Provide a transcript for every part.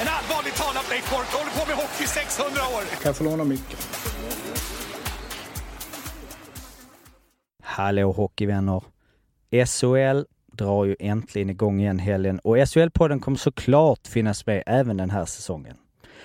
En allvarligt talat Leif Boork håller på med hockey i 600 år! Kan jag få låna micken? Hallå hockeyvänner! SHL drar ju äntligen igång igen helgen och SHL-podden kommer såklart finnas med även den här säsongen.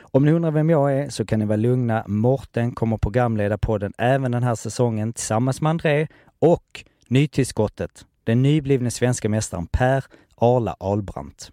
Om ni undrar vem jag är så kan ni vara lugna. Morten kommer programleda podden även den här säsongen tillsammans med André och nytillskottet, den nyblivne svenska mästaren Per Arla Albrandt.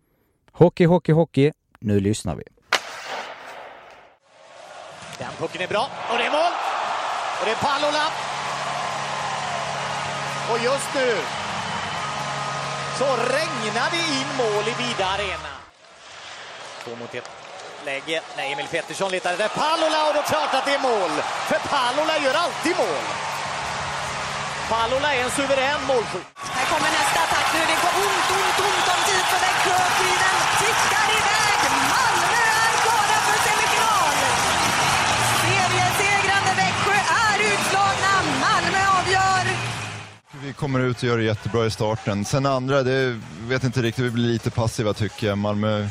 Hockey, hockey, hockey. Nu lyssnar vi. Den pucken är bra och det är mål! Och det är Pallola. Och just nu så regnar det in mål i Vida Arena. Två mot ett läge. Nej, Emil Pettersson letar efter Pallola och då är det klart att det är mål. För Pallola gör alltid mål. Pallola är en suverän målskytt. Här kommer nästa attack nu. Det går ont, ont, ont om tid för Växjö. Tiden tickar iväg. Malmö är klara för semifinal. Seriesegrande Växjö är utslagna. Malmö avgör. Vi kommer ut och gör det jättebra i starten. Sen andra, det vet inte riktigt, vi blir lite passiva tycker jag. Malmö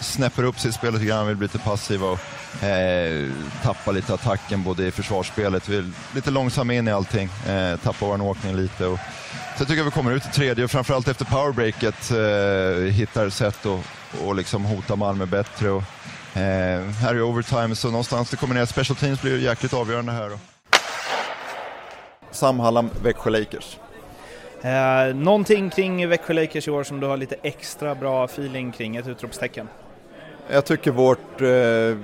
snäpper upp sitt spel lite grann, vi blir lite passiva och eh, tappar lite attacken både i försvarsspelet. Vi är lite långsamma in i allting, eh, tappar vår åkning lite. Och, så jag tycker att vi kommer ut i tredje och framförallt efter powerbreaket eh, hittar sätt att och liksom hota Malmö bättre. Och, eh, här i overtime, så någonstans det kommer ner. Special teams blir jäkligt avgörande här. Då. Sam Hallam, Växjö Lakers. Eh, någonting kring Växjö Lakers i år som du har lite extra bra feeling kring, ett utropstecken? Jag tycker vårt, eh,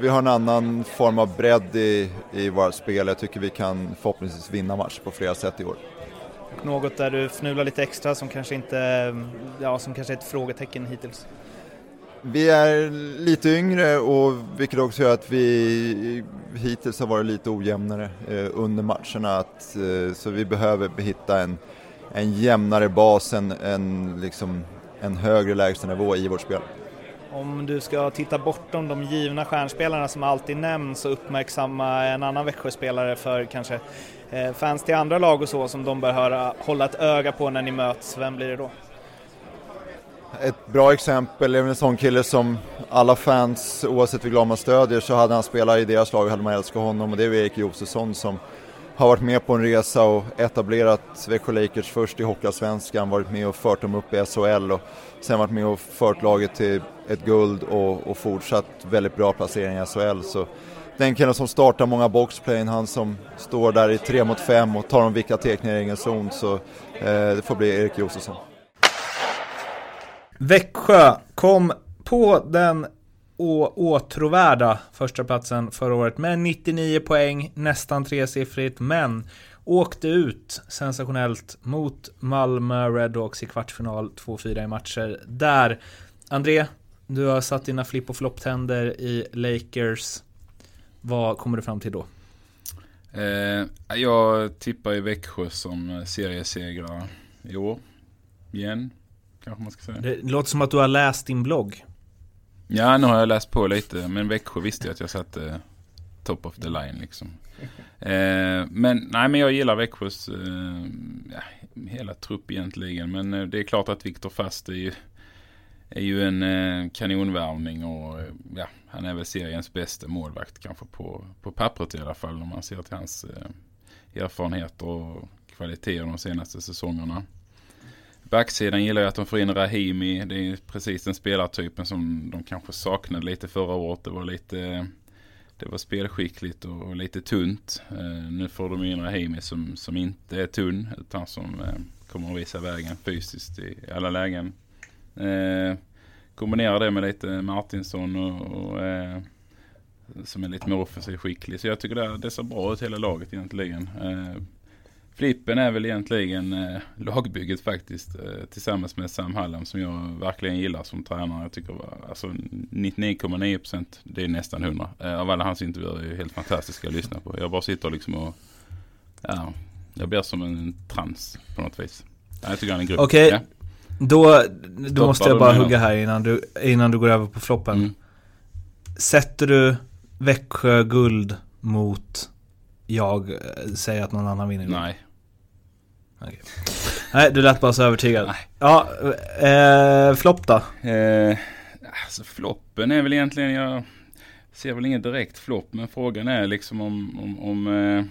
vi har en annan form av bredd i, i våra spel. Jag tycker vi kan förhoppningsvis vinna match på flera sätt i år. Och något där du fnular lite extra som kanske inte, ja som kanske är ett frågetecken hittills? Vi är lite yngre och vilket också gör att vi hittills har varit lite ojämnare eh, under matcherna. Att, eh, så vi behöver hitta en, en jämnare bas, en, en, liksom, en högre lägstanivå i vårt spel. Om du ska titta bortom de givna stjärnspelarna som alltid nämns och uppmärksamma en annan Växjöspelare för kanske eh, fans till andra lag och så som de bör höra, hålla ett öga på när ni möts, vem blir det då? Ett bra exempel är en sån kille som alla fans, oavsett vilket lag man stödjer, så hade han spelat i deras lag hade man älskat honom och det är Erik Josefsson som har varit med på en resa och etablerat Växjö Lakers först i Hockeyallsvenskan, varit med och fört dem upp i SHL och sen varit med och fört laget till ett guld och, och fortsatt väldigt bra placering i SHL. Så den killen som startar många boxplayn, han som står där i 3 mot 5 och tar de viktiga teckningar i egen zon, så eh, det får bli Erik Josefsson. Växjö kom på den åtråvärda första platsen förra året med 99 poäng, nästan tresiffrigt, men åkte ut sensationellt mot Malmö Redhawks i kvartsfinal 2-4 i matcher. Där, André, du har satt dina flipp och flopptänder i Lakers. Vad kommer du fram till då? Eh, jag tippar ju Växjö som seriesegrare i år. Igen, kanske man ska säga. Det låter som att du har läst din blogg. Ja, nu har jag läst på lite, men Växjö visste jag att jag satte top of the line liksom. Eh, men nej men jag gillar Växjös eh, ja, hela trupp egentligen. Men eh, det är klart att Viktor Fast är ju, är ju en eh, kanonvärvning och eh, ja, han är väl seriens bästa målvakt kanske på, på pappret i alla fall om man ser till hans eh, erfarenheter och kvaliteter de senaste säsongerna. Backsidan gillar jag att de får in Rahimi. Det är precis den spelartypen som de kanske saknade lite förra året. Det var lite det var spelskickligt och, och lite tunt. Eh, nu får de in Rahimi som, som inte är tunn utan som eh, kommer att visa vägen fysiskt i, i alla lägen. Eh, kombinera det med lite Martinsson och, och eh, som är lite mer offensivt skicklig. Så jag tycker det, det ser bra ut hela laget egentligen. Eh, Flippen är väl egentligen eh, lagbygget faktiskt. Eh, tillsammans med Sam Hallam som jag verkligen gillar som tränare. Jag tycker alltså 99,9% det är nästan 100. Eh, av alla hans intervjuer är ju helt fantastiska att lyssna på. Jag bara sitter liksom och ja, jag blir som en trans på något vis. Ja, jag tycker han är grym. Okej, okay. ja. då, då måste jag bara hugga här innan du, innan du går över på floppen. Mm. Sätter du Växjö guld mot jag säger att någon annan vinner? Nej. Okay. Nej, du lät bara så övertygad. Nej. Ja, eh, flopp då? Eh, alltså floppen är väl egentligen, jag ser väl ingen direkt flopp, men frågan är liksom om, om, om eh,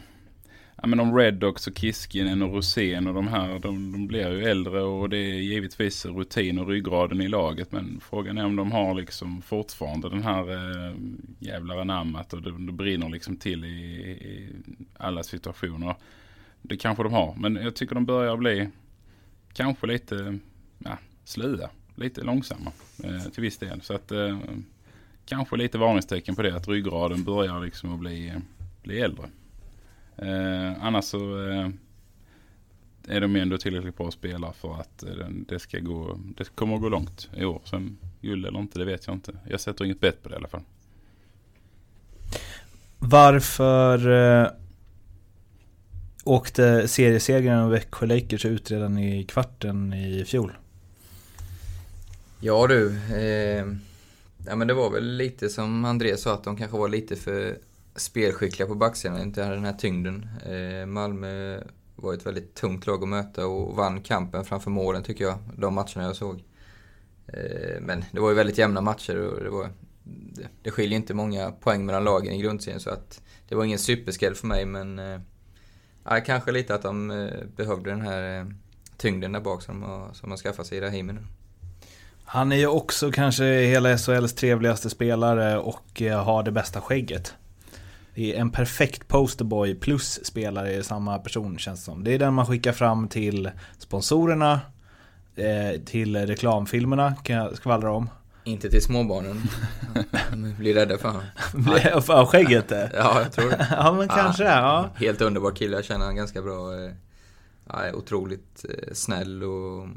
ja, men om Reddox och Kiskinen och Rosén och de här, de, de blir ju äldre och det är givetvis rutin och ryggraden i laget. Men frågan är om de har liksom fortfarande den här eh, jävlar anammat och det, det brinner liksom till i, i alla situationer. Det kanske de har, men jag tycker de börjar bli kanske lite ja, slöa, lite långsamma eh, till viss del. Så att eh, kanske lite varningstecken på det, att ryggraden börjar liksom att bli, eh, bli äldre. Eh, annars så eh, är de ändå tillräckligt bra spelare för att eh, det ska gå, det kommer att gå långt i år. Sen guld eller inte, det vet jag inte. Jag sätter inget bett på det i alla fall. Varför eh, åkte seriesegraren Växjö Lakers ut redan i kvarten i fjol? Ja du, eh, ja, men det var väl lite som André sa att de kanske var lite för spelskickliga på backsidan, inte hade den här tyngden. Eh, Malmö var ett väldigt tungt lag att möta och vann kampen framför målen tycker jag, de matcherna jag såg. Eh, men det var ju väldigt jämna matcher och det, var, det, det skiljer inte många poäng mellan lagen i grundserien så att det var ingen superskräll för mig men eh, ja, kanske lite att de eh, behövde den här eh, tyngden där bak som de har, som de har skaffat sig i Rahimi nu. Han är ju också kanske hela SHLs trevligaste spelare och eh, har det bästa skägget. Det är en perfekt posterboy plus spelare i samma person känns det som. Det är den man skickar fram till sponsorerna, till reklamfilmerna kan jag skvallra om. Inte till småbarnen. De blir rädda för honom. Av skägget? ja, jag tror det. ja, men kanske ja. ja. Helt underbar kille. Jag känner honom ganska bra. Ja, otroligt snäll och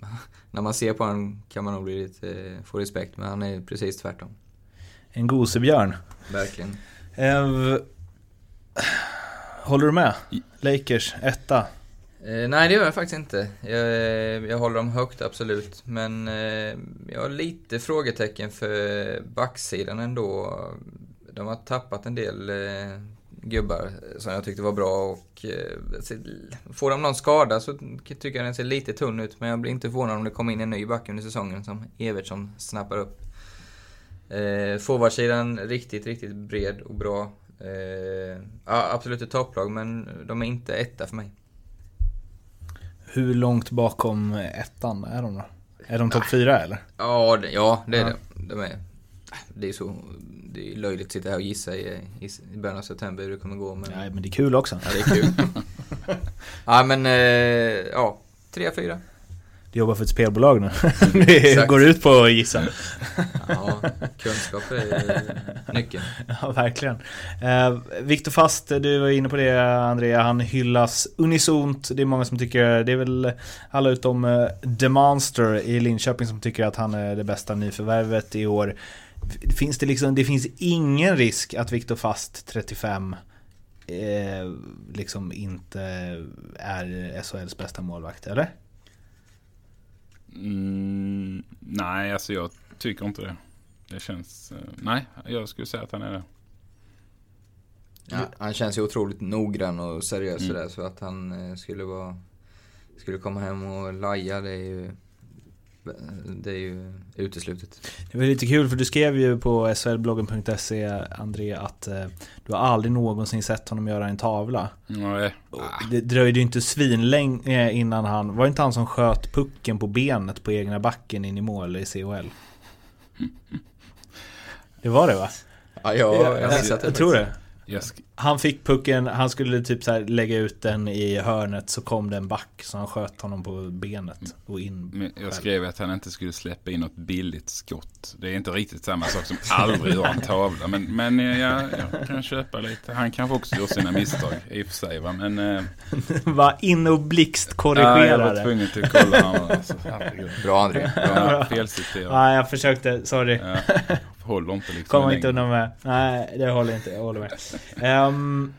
när man ser på honom kan man nog bli lite, få respekt. Men han är precis tvärtom. En gosebjörn. Verkligen. Eh, håller du med? Lakers, etta. Eh, nej, det gör jag faktiskt inte. Jag, eh, jag håller dem högt, absolut. Men eh, jag har lite frågetecken för backsidan ändå. De har tappat en del eh, gubbar som jag tyckte var bra och eh, får de någon skada så tycker jag den ser lite tunn ut. Men jag blir inte förvånad om det kommer in en ny back under säsongen som Evertsson snappar upp. Eh, Forwardsidan riktigt, riktigt bred och bra. Eh, ja, absolut ett topplag men de är inte etta för mig. Hur långt bakom ettan är de då? Är de topp fyra eller? Ja, det, ja, det är ja. det. De är, det är så det är löjligt att sitta här och gissa i, i, början av september hur det kommer gå. Men... Ja, men det är kul också. Ja, det är kul. ja, men eh, ja, tre, fyra. Du jobbar för ett spelbolag nu. det går ut på att gissa. ja, kunskap är nyckeln. Ja, verkligen. Eh, Viktor Fast, du var inne på det Andrea, han hyllas unisont. Det är många som tycker, det är väl alla utom eh, The Monster i Linköping som tycker att han är det bästa nyförvärvet i år. Finns det liksom, det finns ingen risk att Viktor Fast 35 eh, liksom inte är SHLs bästa målvakt, eller? Mm, nej, alltså jag tycker inte det. Det känns... Eh, nej, jag skulle säga att han är det. Ja, han känns ju otroligt noggrann och seriös Mm. sådär så att han eh, skulle vara... Skulle komma hem och laja det är ju... Det är ju uteslutet. Det var lite kul för du skrev ju på slbloggen.se André att eh, du har aldrig någonsin sett honom göra en tavla. Nej. Och Det dröjde ju inte svinlänge innan han, var det inte han som sköt pucken på benet på egna backen in i mål i CHL? Det var det va? Ja, jag, jag, jag, det jag tror det. Sk- Han fick pucken, han skulle typ så här lägga ut den i hörnet så kom det en back så han sköt honom på benet och in. Men jag skrev att han inte skulle släppa in något billigt skott. Det är inte riktigt samma sak som aldrig göra en tavla. Men, men eh, jag, jag kan köpa lite. Han kanske också gör sina misstag i och för sig. Va? Men, eh, Var inne och ja, blixtkorrigerade. jag var tvungen att kolla. honom, Alltså. Bra André. Ja, felciterat. Nej, jag försökte, sorry. Ja, håller inte liksom Kommer inte undan med. Nej, det håller inte. Jag håller med. Um,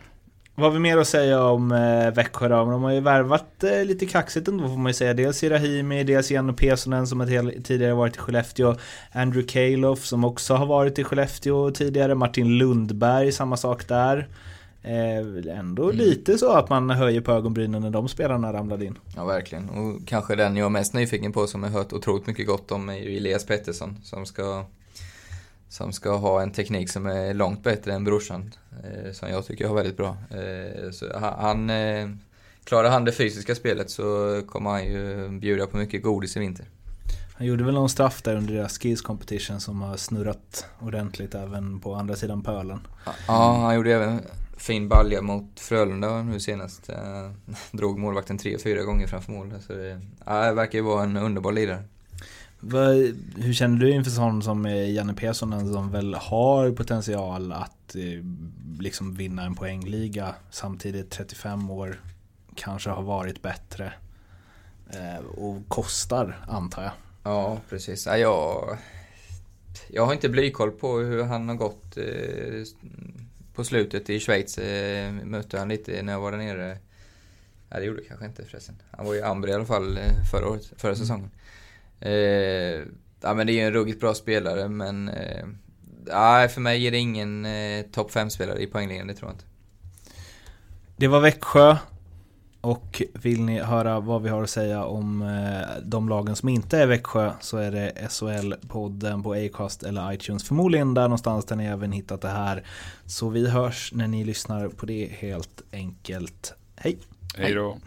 vad har vi mer att säga om uh, Växjö då? De har ju värvat uh, lite kaxigt ändå får man ju säga. Dels Rahimi, dels Janne Pesonen som har tidigare varit i Skellefteå. Andrew Calof som också har varit i Skellefteå tidigare. Martin Lundberg, samma sak där. Eh, ändå lite så att man höjer på ögonbrynen när de spelarna ramlade in. Ja, verkligen. Och kanske den jag är mest nyfiken på som jag hört otroligt mycket gott om är ju Elias Pettersson som ska som ska ha en teknik som är långt bättre än brorsan. Eh, som jag tycker har väldigt bra. Eh, så ha- han, eh, klarar han det fysiska spelet så kommer han ju bjuda på mycket godis i vinter. Han gjorde väl någon straff där under deras skills competition som har snurrat ordentligt även på andra sidan pölen. Ja, han gjorde även fin balja mot Frölunda nu senast. Eh, drog målvakten tre, fyra gånger framför mål. Så det, ja, det verkar ju vara en underbar lirare. Hur känner du inför sån som eh, Janne Pesonen som väl har potential att eh, liksom vinna en poängliga samtidigt 35 år kanske har varit bättre eh, och kostar antar jag. Ja, precis. Ja, jag, jag har inte blykoll på hur han har gått på slutet i Schweiz. Mötte han lite när jag var där nere. Nej, det gjorde jag kanske inte förresten. Han var ju Amber i alla fall förra, året, förra säsongen. Eh, ja, men det är ju en ruggigt bra spelare, men eh, nej, för mig är det ingen eh, topp 5-spelare i poängligan, det tror jag inte. Det var Växjö och vill ni höra vad vi har att säga om eh, de lagen som inte är Växjö så är det SHL-podden på Acast eller iTunes. Förmodligen där någonstans där ni även hittat det här. Så vi hörs när ni lyssnar på det helt enkelt. Hej! Hej då.